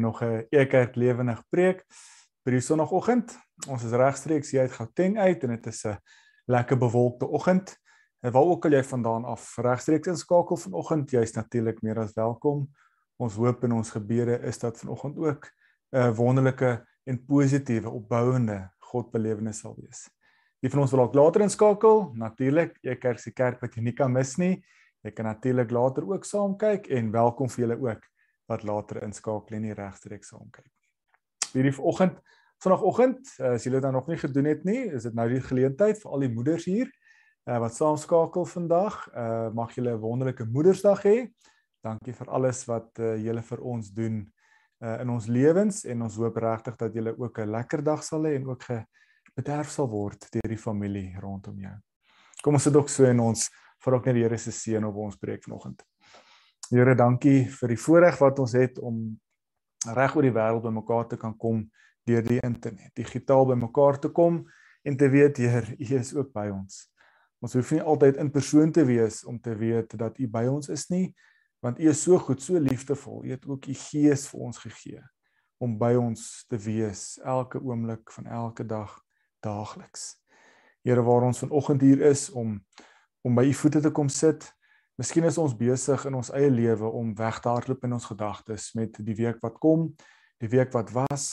nog 'n Ekerk lewendig preek vir die sonoggend. Ons is regstreeks hier uit Gauteng uit en dit is 'n lekker bewolkte oggend. En waar ook al jy vandaan af regstreeks inskakel vanoggend, jy's natuurlik meer as welkom. Ons hoop en ons gebede is dat vanoggend ook 'n wonderlike en positiewe opbouende Godbelewenis sal wees. Die van ons wil ook later inskakel, natuurlik, Ekerk se kerk wat jy nie kan mis nie. Jy kan natuurlik later ook saam kyk en welkom vir julle ook wat later inskakel en nie regstreeks saam kyk nie. Hierdie vanoggend, vanoggend, eh, as julle dit nog nie gedoen het nie, is dit nou die geleentheid vir al die moeders hier uh, wat saam skakel vandag. Uh mag julle 'n wonderlike Moedersdag hê. Dankie vir alles wat uh, julle vir ons doen uh in ons lewens en ons hoop regtig dat julle ook 'n lekker dag sal hê en ook gebederf sal word deur die familie rondom jou. Kom ons sit ook so in ons vir ook net die Here se seën op ons preek vanoggend. Here, dankie vir die voorreg wat ons het om reg oor die wêreld bymekaar te kan kom deur die internet, digitaal bymekaar te kom en te weet Heer, U is ook by ons. Ons hoef nie altyd in persoon te wees om te weet dat U by ons is nie, want U is so goed, so liefdevol. U het ook U Gees vir ons gegee om by ons te wees elke oomblik van elke dag daagliks. Here, waar ons vanoggend hier is om om by U voete te kom sit, Miskien is ons besig in ons eie lewe om weg te hardloop in ons gedagtes met die week wat kom, die week wat was.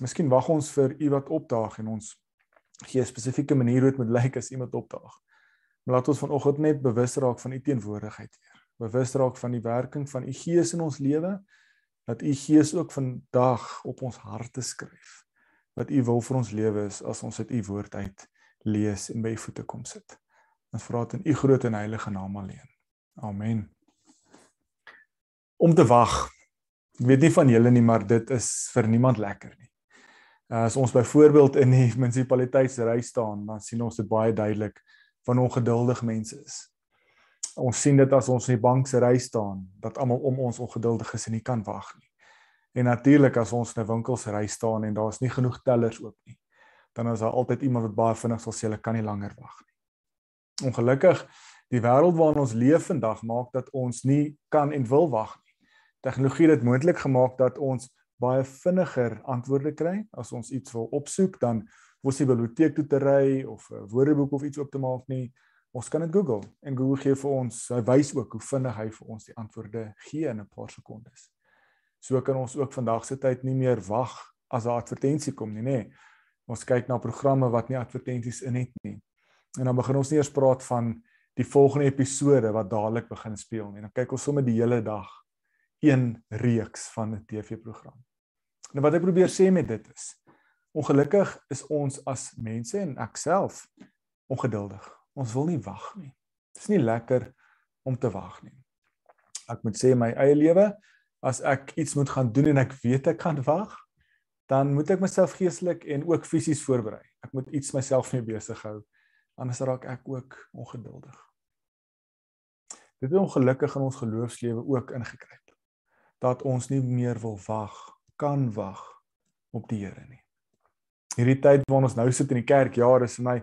Miskien wag ons vir iemand opdaag en ons gee 'n spesifieke manier hoe dit moet lyk as iemand opdaag. Maar laat ons vanoggend net bewus raak van u teenwoordigheid, Heer. Bewus raak van die werking van u Gees in ons lewe, dat u Gees ook vandag op ons harte skryf. Wat u wil vir ons lewe is as ons uit u woord uit lees en by u voete kom sit. Ons vra dit in u groot en heilige naam alleen. Amen. Om te wag. Ek weet nie van julle nie, maar dit is vir niemand lekker nie. As ons byvoorbeeld in die munisipaliteitsry staan, dan sien ons dit baie duidelik van ongeduldig mense is. Ons sien dit as ons in die bank se ry staan, dat almal om ons ongeduldig is en nie kan wag nie. En natuurlik as ons in 'n winkel se ry staan en daar's nie genoeg tellers oop nie, dan is daar altyd iemand wat baie vinnig sal sê hulle kan nie langer wag nie. Ongelukkig die wêreld waarin ons leef vandag maak dat ons nie kan en wil wag nie. Tegnologie het dit moontlik gemaak dat ons baie vinniger antwoorde kry as ons iets wil opsoek dan word die biblioteek toe te ry of 'n woordeboek of iets oop te maak nie. Ons kan dit Google en Google gee vir ons, hy wys ook hoe vinnig hy vir ons die antwoorde gee in 'n paar sekondes. So kan ons ook vandag se tyd nie meer wag as 'n advertensie kom nie, nê. Ons kyk na programme wat nie advertensies in het nie. En dan begin ons nie eers praat van die volgende episode wat dadelik begin speel nie. Dan kyk ons sommer die hele dag een reeks van 'n TV-program. Nou wat ek probeer sê met dit is ongelukkig is ons as mense en ek self ongeduldig. Ons wil nie wag nie. Dit is nie lekker om te wag nie. Ek moet sê my eie lewe as ek iets moet gaan doen en ek weet ek kan wag, dan moet ek myself geestelik en ook fisies voorberei. Ek moet iets myself mee besig hou anders raak ek ook ongeduldig. Dit is ongelukkig in ons geloofslewe ook ingekryp. Dat ons nie meer wil wag, kan wag op die Here nie. Hierdie tyd waarin ons nou sit in die kerk, ja, dis vir my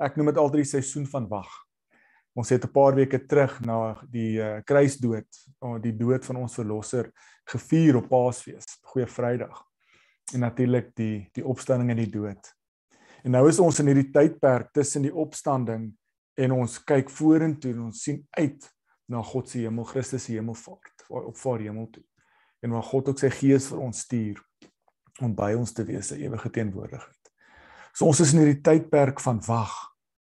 ek noem dit altyd die seisoen van wag. Ons het 'n paar weke terug na die uh, kruisdood, die dood van ons verlosser gevier op Paasfees, Goeie Vrydag. En natuurlik die die opstanding en die dood En nou is ons in hierdie tydperk tussen die opstanding en ons kyk vorentoe en ons sien uit na God se hemel, Christus se hemelvaart, op vaar hemel toe. En waar God ook sy gees vir ons stuur om by ons te wees, sy ewige teenwoordigheid. So ons is in hierdie tydperk van wag.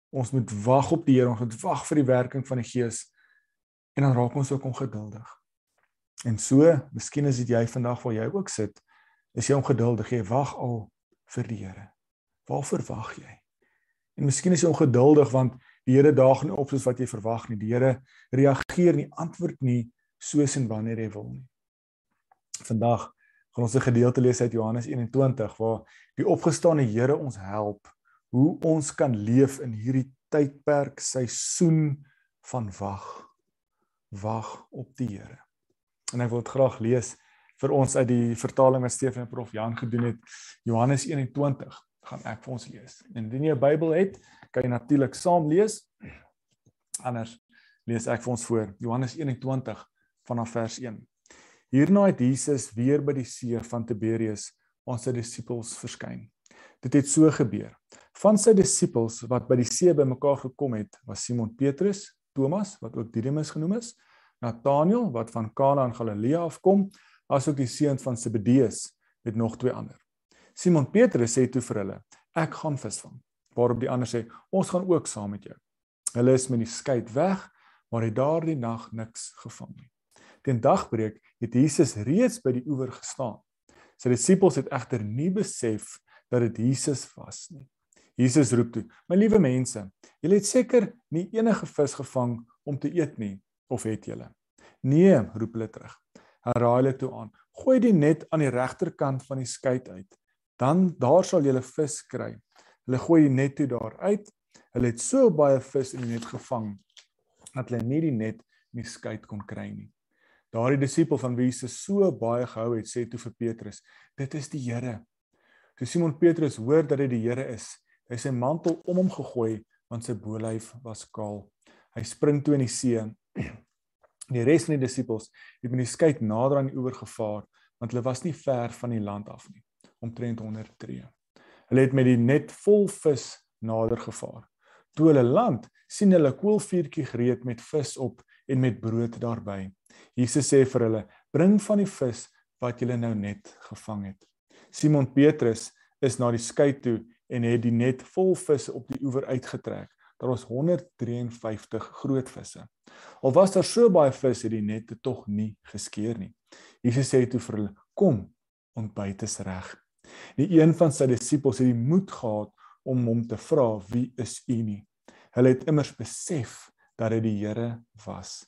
Ons moet wag op die Here, ons moet wag vir die werking van die Gees. En dan raak ons ook ongeduldig. En so, miskien is dit jy vandag waar jy ook sit, is jy ongeduldig, jy wag al vir die Here. Waarvoor wag jy? En miskien is jy ongeduldig want die Here daag nie op soos wat jy verwag nie. Die Here reageer nie, antwoord nie soos en wanneer hy wil nie. Vandag gaan ons 'n gedeelte lees uit Johannes 21 waar die opgestane Here ons help hoe ons kan leef in hierdie tydperk seisoen van wag. Wag op die Here. En ek wil dit graag lees vir ons uit die vertaling wat Stefan en Prof Jan gedoen het. Johannes 21 gaan ek vir ons lees. En indien jy 'n Bybel het, kan jy natuurlik saam lees. Anders lees ek vir ons voor Johannes 21 vanaf vers 1. Hierna het Jesus weer by die see van Tiberius aan sy disippels verskyn. Dit het so gebeur. Van sy disippels wat by die see bymekaar gekom het, was Simon Petrus, Thomas wat ook Didymus genoem is, Nathanael wat van Kana in Galilea afkom, asook die seun van Zebedeus met nog twee ander. Simon Petrus sê toe vir hulle: "Ek gaan visvang." Waarop die ander sê: "Ons gaan ook saam met jou." Hulle is met die skei weg, maar het daardie nag niks gevang nie. Teen dagbreek het Jesus reeds by die oewer gestaan. Sy disippels het egter nie besef dat dit Jesus was nie. Jesus roep toe: "My liewe mense, julle het seker nie enige vis gevang om te eet nie, of het julle?" "Nee," roep hulle terug. Herhaal hulle toe aan: "Gooi die net aan die regterkant van die skei uit, dan daar sal julle vis kry." Hulle gooi die net toe daar uit. Hulle het so baie vis in die net gevang dat hulle nie die net in die skei kon kry nie. Daardie disipel van wie Jesus so baie gehou het, sê toe vir Petrus: "Dit is die Here." Toe Simon Petrus hoor dat dit die Here is, hy sy mantel om hom gegooi want sy bolyf was kaal. Hy spring toe in die see. Die res van die disippels het met die skei nader aan die oewer gevaar want hulle was nie ver van die land af nie, omtrent 100 tree. Hulle het met die net vol vis nader gevaar. Toe hulle land, sien hulle 'n koolvuurtjie gereed met vis op en met brood daarbey. Jesus sê vir hulle: "Bring van die vis wat julle nou net gevang het." Simon Petrus is na die skei toe en het die net vol visse op die oewer uitgetrek. Daar was 153 groot visse. Al was daar so baie vis het die nette tog nie geskeur nie. Jesus sê toe vir hulle: "Kom, ontbyt is reg." Nie een van sy disippels het die moed gehad om hom te vra: "Wie is u nie?" Hulle het immers besef dat dit die Here was.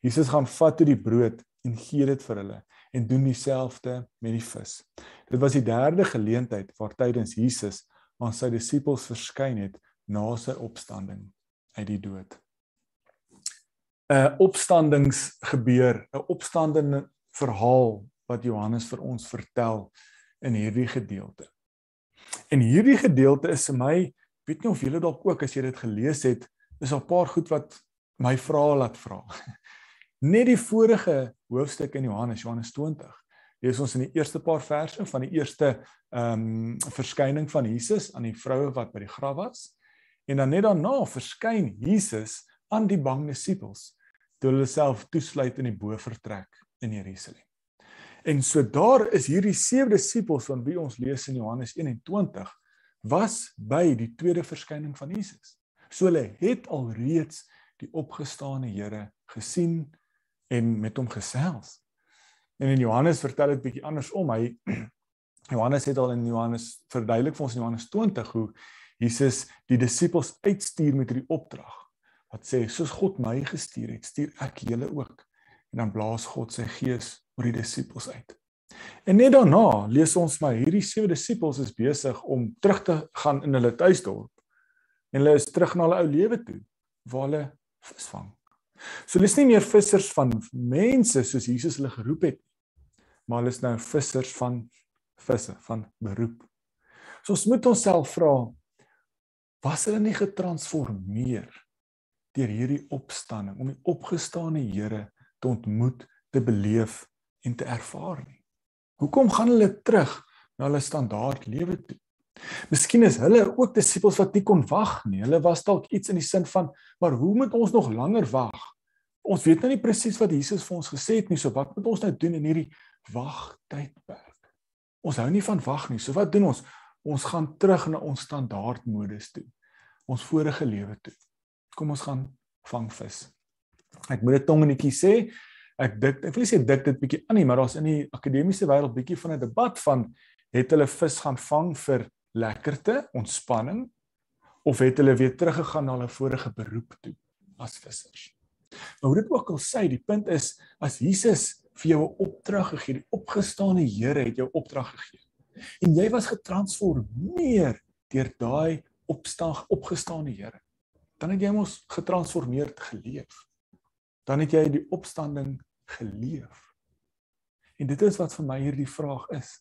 Jesus gaan vat toe die brood en gee dit vir hulle en doen dieselfde met die vis. Dit was die derde geleentheid waar tydens Jesus aan sy disippels verskyn het na sy opstanding uit die dood. 'n Opstandings gebeur, 'n opstandende verhaal wat Johannes vir ons vertel in hierdie gedeelte. En hierdie gedeelte is vir my, weet nie of julle dalk ook as jy dit gelees het, is 'n paar goed wat my vrae laat vra. Net die vorige hoofstuk in Johannes, Johannes 20. Lees ons in die eerste paar verse van die eerste ehm um, verskyning van Jesus aan die vroue wat by die graf was. En dan net daarna verskyn Jesus aan die bang disippels toe hulle self toesluit in die bovertrek in Jerusalem. En so daar is hierdie sewe disippels van wie ons lees in Johannes 21 was by die tweede verskyning van Jesus. So hulle het alreeds die opgestane Here gesien en met hom gesels. En in Johannes vertel dit bietjie andersom. Hy Johannes het al in Johannes verduidelik vir ons in Johannes 20 hoe Jesus die disippels uitstuur met hierdie opdrag. Wat sê soos God my gestuur het, stuur ek julle ook. En dan blaas God sy gees oor die disippels uit. En net daarna lees ons maar hierdie sewe disippels is besig om terug te gaan in hulle tuisdorp. En hulle is terug na hulle ou lewe toe waar hulle visvang. So hulle is nie meer vissers van mense soos Jesus hulle geroep het maar hulle is nou vissers van visse van beroep. So ons moet onsself vra was hulle nie getransformeer deur hierdie opstanding om die opgestane Here te ontmoet, te beleef en te ervaar nie. Hoekom gaan hulle terug na hulle standaard lewe toe? Miskien is hulle ook disippels wat nie kon wag nie. Hulle was dalk iets in die sin van, maar hoe moet ons nog langer wag? Ons weet nou nie presies wat Jesus vir ons gesê het nie, so wat moet ons nou doen in hierdie wagtydperk? Ons hou nie van wag nie. So wat doen ons? Ons gaan terug na ons standaard modus toe. Ons vorige lewe toe. Kom ons gaan vang vis. Ek moet dit tongenetjie sê. Ek dik ek wil sê dik dit bietjie aan nie, maar daar's in die akademiese wêreld bietjie van 'n debat van het hulle vis gaan vang vir lekkerte, ontspanning of het hulle weer teruggegaan na hulle vorige beroep toe as vissers. Maar hoe dit ook al sê, die punt is as Jesus vir jou 'n opdrag gegee, die opgestane Here het jou opdrag gegee. En jy was getransformeer deur daai opstaan opgestane Here. Dan het jy mos getransformeer geleef. Dan het jy die opstanding geleef. En dit is wat vir my hierdie vraag is.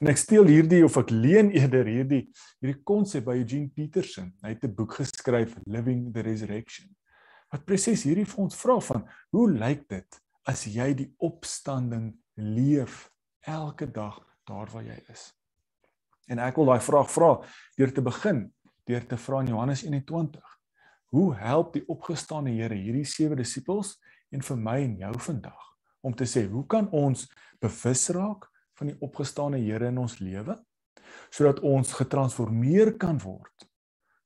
En ek steel hierdie of ek leen eerder hierdie hierdie konsep by Eugene Peterson. Hy het 'n boek geskryf Living the Resurrection. Wat presies hierdie vir ons vra van hoe lyk dit as jy die opstanding leef elke dag daar waar jy is. En ek wil daai vraag vra deur te begin deur te vra in Johannes 21. Hoe help die opgestane Here hierdie sewe disippels en vir my en jou vandag om te sê hoe kan ons bewus raak van die opgestane Here in ons lewe sodat ons getransformeer kan word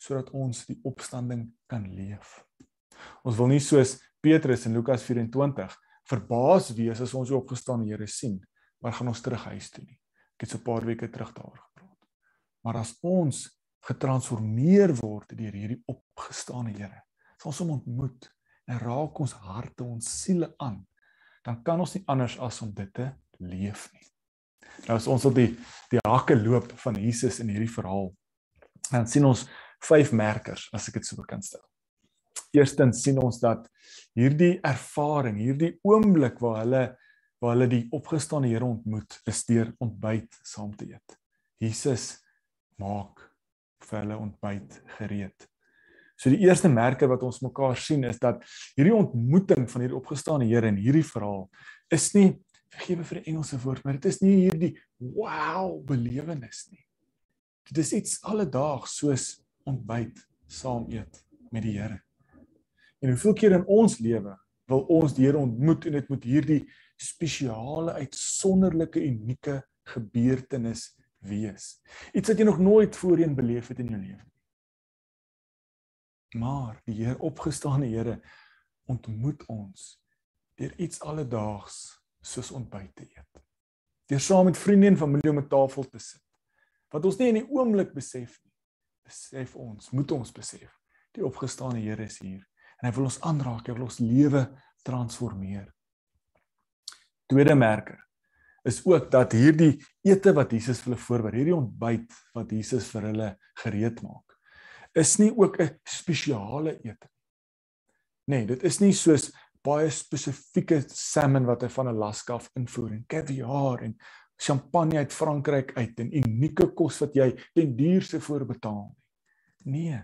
sodat ons die opstanding kan leef. Ons wil nie soos Petrus in Lukas 24 verbaas wees as ons die opgestane Here sien, maar gaan ons terug huis toe nie. Ek het so 'n paar weke terug daaroor gepraat. Maar as ons getransformeer word deur hierdie opgestane Here, as ons hom ontmoet en raak ons harte, ons siele aan, dan kan ons nie anders as om dit te leef nie. Nou as ons op die die hakke loop van Jesus in hierdie verhaal, dan sien ons vyf merkers as ek dit so kan stel. Eerstens sien ons dat hierdie ervaring, hierdie oomblik waar hulle waar hulle die opgestane Here ontmoet, is deur ontbyt saam te eet. Jesus maak vir hulle ontbyt gereed. So die eerste merker wat ons mekaar sien is dat hierdie ontmoeting van hierdie opgestane Here in hierdie verhaal is nie vergewe vir die Engelse woord, maar dit is nie hierdie wow belewenis nie. Dit is iets alledaags soos ontbyt saam eet met die Here. En hoeveel keer in ons lewe wil ons die Here ontmoet en dit moet hierdie spesiale uitsonderlike unieke gebeurtenis wees. Iets wat jy nog nooit voorheen beleef het in jou lewe. Maar die Here opgestane Here ontmoet ons deur iets alledaags soos ontbyt te eet. Deur saam met vriende en familie om 'n tafel te sit. Wat ons nie in die oomblik besef nie. Besef ons, moet ons besef, die opgestane Here is hier en hy wil ons aanraak, hy wil ons lewe transformeer. Tweede merker is ook dat hierdie ete wat Jesus vir hulle voorberei, hierdie ontbyt wat Jesus vir hulle gereed maak, is nie ook 'n spesiale ete nie. Nee, dit is nie soos baie spesifieke salmon wat hy van Alaska af invoer en caviar en champagne uit Frankryk uit en unieke kos wat jy ten duurste voorbetaal nie. Nee.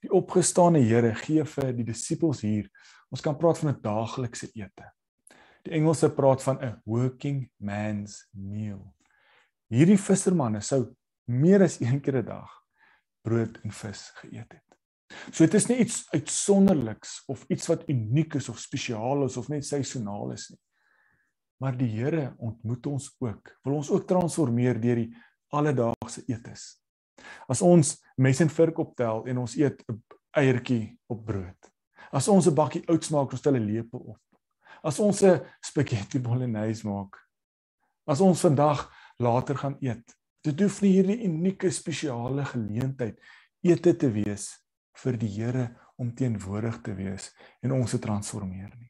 Die opgestane Here gee vir die disippels hier. Ons kan praat van 'n daaglikse ete. Die Engelse praat van 'n working man's meal. Hierdie vissermanne sou meer as een keer 'n dag brood en vis geëet het. So dit is nie iets uitsonderliks of iets wat uniek is of spesiaal is of net seisoonaal is nie. Maar die Here ontmoet ons ook. Wil ons ook transformeer deur die alledaagse eetes. As ons mes en vurk optel en ons eet 'n eiertjie op brood. As ons 'n bakkie oats maak, ons tel 'n lepel op as ons 'n spaghetti bolognese maak. As ons vandag later gaan eet. Dit hoef nie hierdie unieke spesiale geleentheid ete te wees vir die Here om teenwoordig te wees en ons te transformeer nie.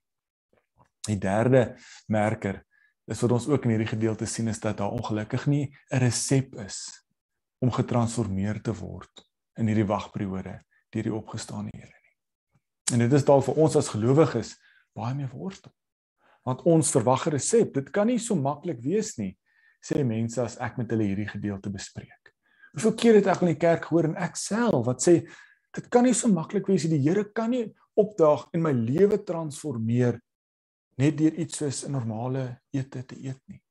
Die derde merker is wat ons ook in hierdie gedeelte sien is dat daar ongelukkig nie 'n resep is om getransformeer te word in hierdie wagperiode deur die opgestaane Here nie. En dit is dalk vir ons as gelowiges baie meer worstel want ons verwag 'n resep. Dit kan nie so maklik wees nie, sê mense as ek met hulle hierdie gedeelte bespreek. Hoeveel keer het ek in die kerk gehoor en ek self wat sê dit kan nie so maklik wees nie. Die Here kan nie opdaag en my lewe transformeer net deur iets soos 'n normale ete te eet nie.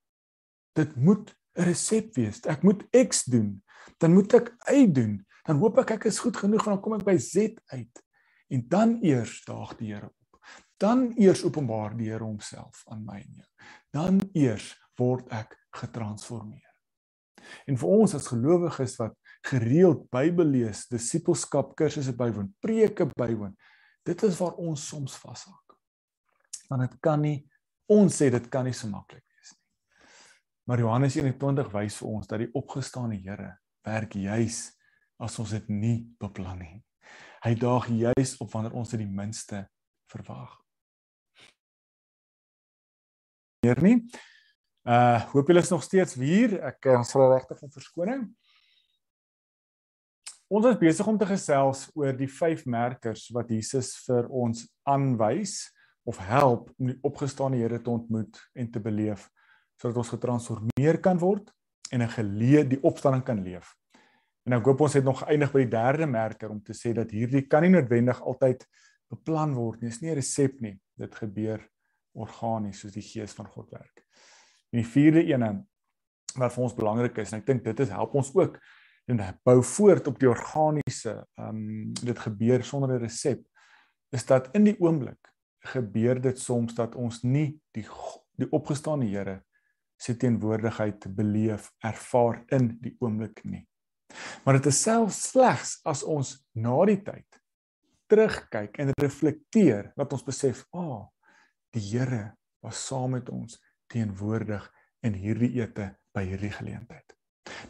Dit moet 'n resep wees. Ek moet X doen, dan moet ek Y doen. Dan hoop ek ek is goed genoeg want dan kom ek by Z uit. En dan eers daag die Here dan eers openbaar die Here homself aan my en jou. Dan eers word ek getransformeer. En vir ons as gelowiges wat gereeld Bybel lees, disippelskap kursusse bywoon, preke bywoon, dit is waar ons soms vashak. Want dit kan nie ons sê dit kan nie so maklik wees nie. Maar Johannes 21 wys vir ons dat die opgestane Here werk juis as ons dit nie beplan nie. Hy daag juis op wanneer ons dit die minste verwag meer nie. Uh hoop julle is nog steeds hier. Ek uh, sal regtig om verskoning. Ons is besig om te gesels oor die vyf merkers wat Jesus vir ons aanwys of help om die opgestane Here te ontmoet en te beleef sodat ons getransformeer kan word en 'n geleë die opstanding kan leef. En ek hoop ons het nog geëindig by die derde merker om te sê dat hierdie kan nie noodwendig altyd beplan word nie. Dit is nie 'n resep nie. Dit gebeur organies soos die gees van God werk. En die vierde ene wat vir ons belangrik is en ek dink dit is help ons ook en bou voort op die organiese ehm um, dit gebeur sonder 'n resep is dat in die oomblik gebeur dit soms dat ons nie die die opgestaane Here se teenwoordigheid beleef ervaar in die oomblik nie. Maar dit is self slegs as ons na die tyd terugkyk en reflekteer dat ons besef, "Ag, oh, die Here was saam met ons teenwoordig in hierdie ete by hierdie geleentheid."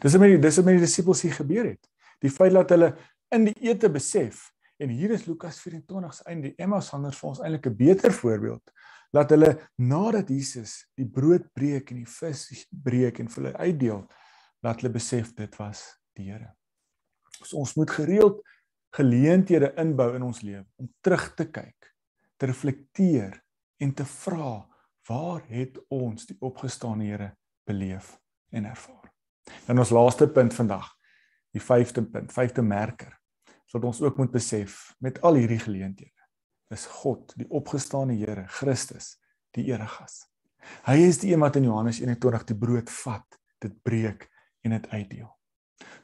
Dis wat met dis wat met die disippels hier gebeur het. Die feit dat hulle in die ete besef en hier is Lukas 24 se einde, die Emmausgangers vir ons eintlik 'n beter voorbeeld dat hulle nadat Jesus die brood breek en die vis breek en vir hulle uitdeel, laat hulle besef dit was die Here. So ons moet gereeld geleenthede inbou in ons lewe om terug te kyk, te reflekteer en te vra waar het ons die opgestaane Here beleef en ervaar. En ons laaste punt vandag, die vyfde punt, vyfde merker, sodat ons ook moet besef met al hierdie geleenthede is God, die opgestaane Here, Christus, die eregas. Hy is die een wat in Johannes 21 die brood vat, dit breek en dit uitdeel.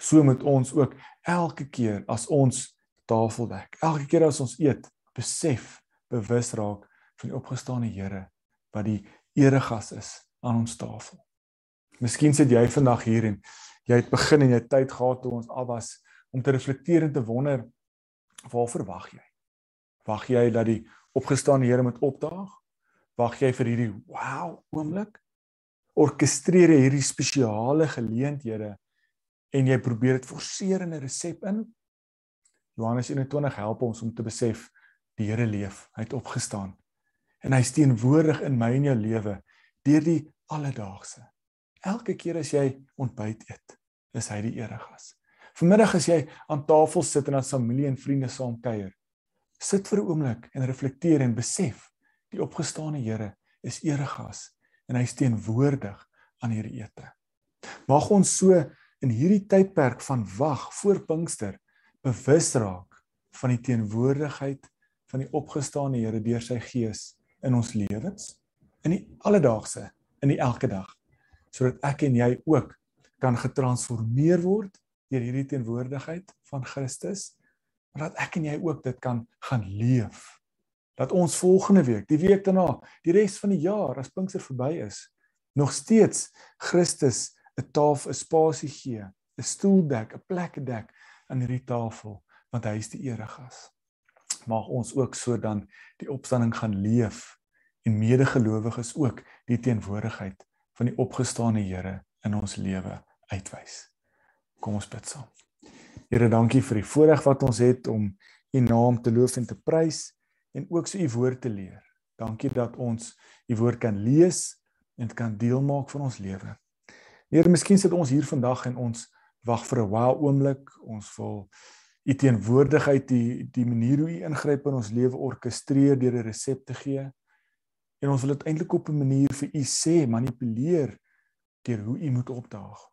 So moet ons ook elke keer as ons tafel dek, elke keer as ons eet, besef, bewus raak van die opgestane Here wat die eregas is aan ons tafel. Miskien sit jy vandag hier en jy het begin en jy het tyd gehad toe ons al was om te reflekteer en te wonder waar verwag jy? Wag jy dat die opgestane Here moet opdaag? Wag jy vir hierdie wow oomblik? Orkestreer jy hierdie spesiale geleenthede en jy probeer dit forceer in 'n resep in. Johannes 21 help ons om te besef die Here leef, hy het opgestaan. En hy is teenwoordig in my en jou lewe deur die alledaagse. Elke keer as jy ontbyt eet, is hy die eregas. Vanmiddag as jy aan tafel sit en as familie en vriende saam kuier, sit vir 'n oomblik en reflekteer en besef die opgestane Here is eregas en hy is teenwoordig aan hierdie ete. Mag ons so in hierdie tydperk van wag voor Pinkster bewus raak van die teenwoordigheid van die opgestane Here deur sy gees in ons lewens in die alledaagse in die elke dag sodat ek en jy ook kan getransformeer word deur hierdie teenwoordigheid van Christus maar dat ek en jy ook dit kan gaan leef dat ons volgende week die week daarna die res van die jaar as Pinkster verby is nog steeds Christus 'n tafel, 'n spasie gee, 'n stoel dek, 'n plek dek aan hierdie tafel, want hy is die eregas. Mag ons ook so dan die opstanding gaan leef en medegelowiges ook die teenwoordigheid van die opgestane Here in ons lewe uitwys. Kom ons bid saam. Here, dankie vir die voorreg wat ons het om U naam te loof en te prys en ook so U woord te leer. Dankie dat ons U woord kan lees en kan deel maak van ons lewe. Here, miskien sit ons hier vandag en ons wag vir 'n wow oomblik. Ons wil u teenwoordigheid, die die manier hoe u ingryp in ons lewe orkestreer deur 'n resep te gee. En ons wil dit eintlik op 'n manier vir u sê, manipuleer deur hoe u moet opdaag.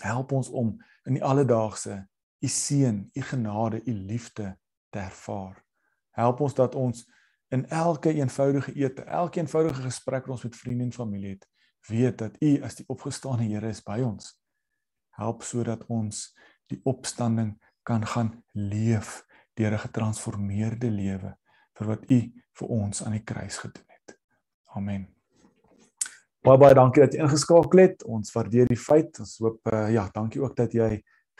Help ons om in die alledaagse u seën, u genade, u liefde te ervaar. Help ons dat ons in elke eenvoudige ete, elke eenvoudige gesprek wat ons met vriende en familie het, weet dat U as die opgestane Here is by ons. Help sodat ons die opstanding kan gaan leef deur 'n getransformeerde lewe vir wat U vir ons aan die kruis gedoen het. Amen. Baie baie dankie dat jy ingeskakel het. Ons waardeer die feit. Ons hoop uh, ja, dankie ook dat jy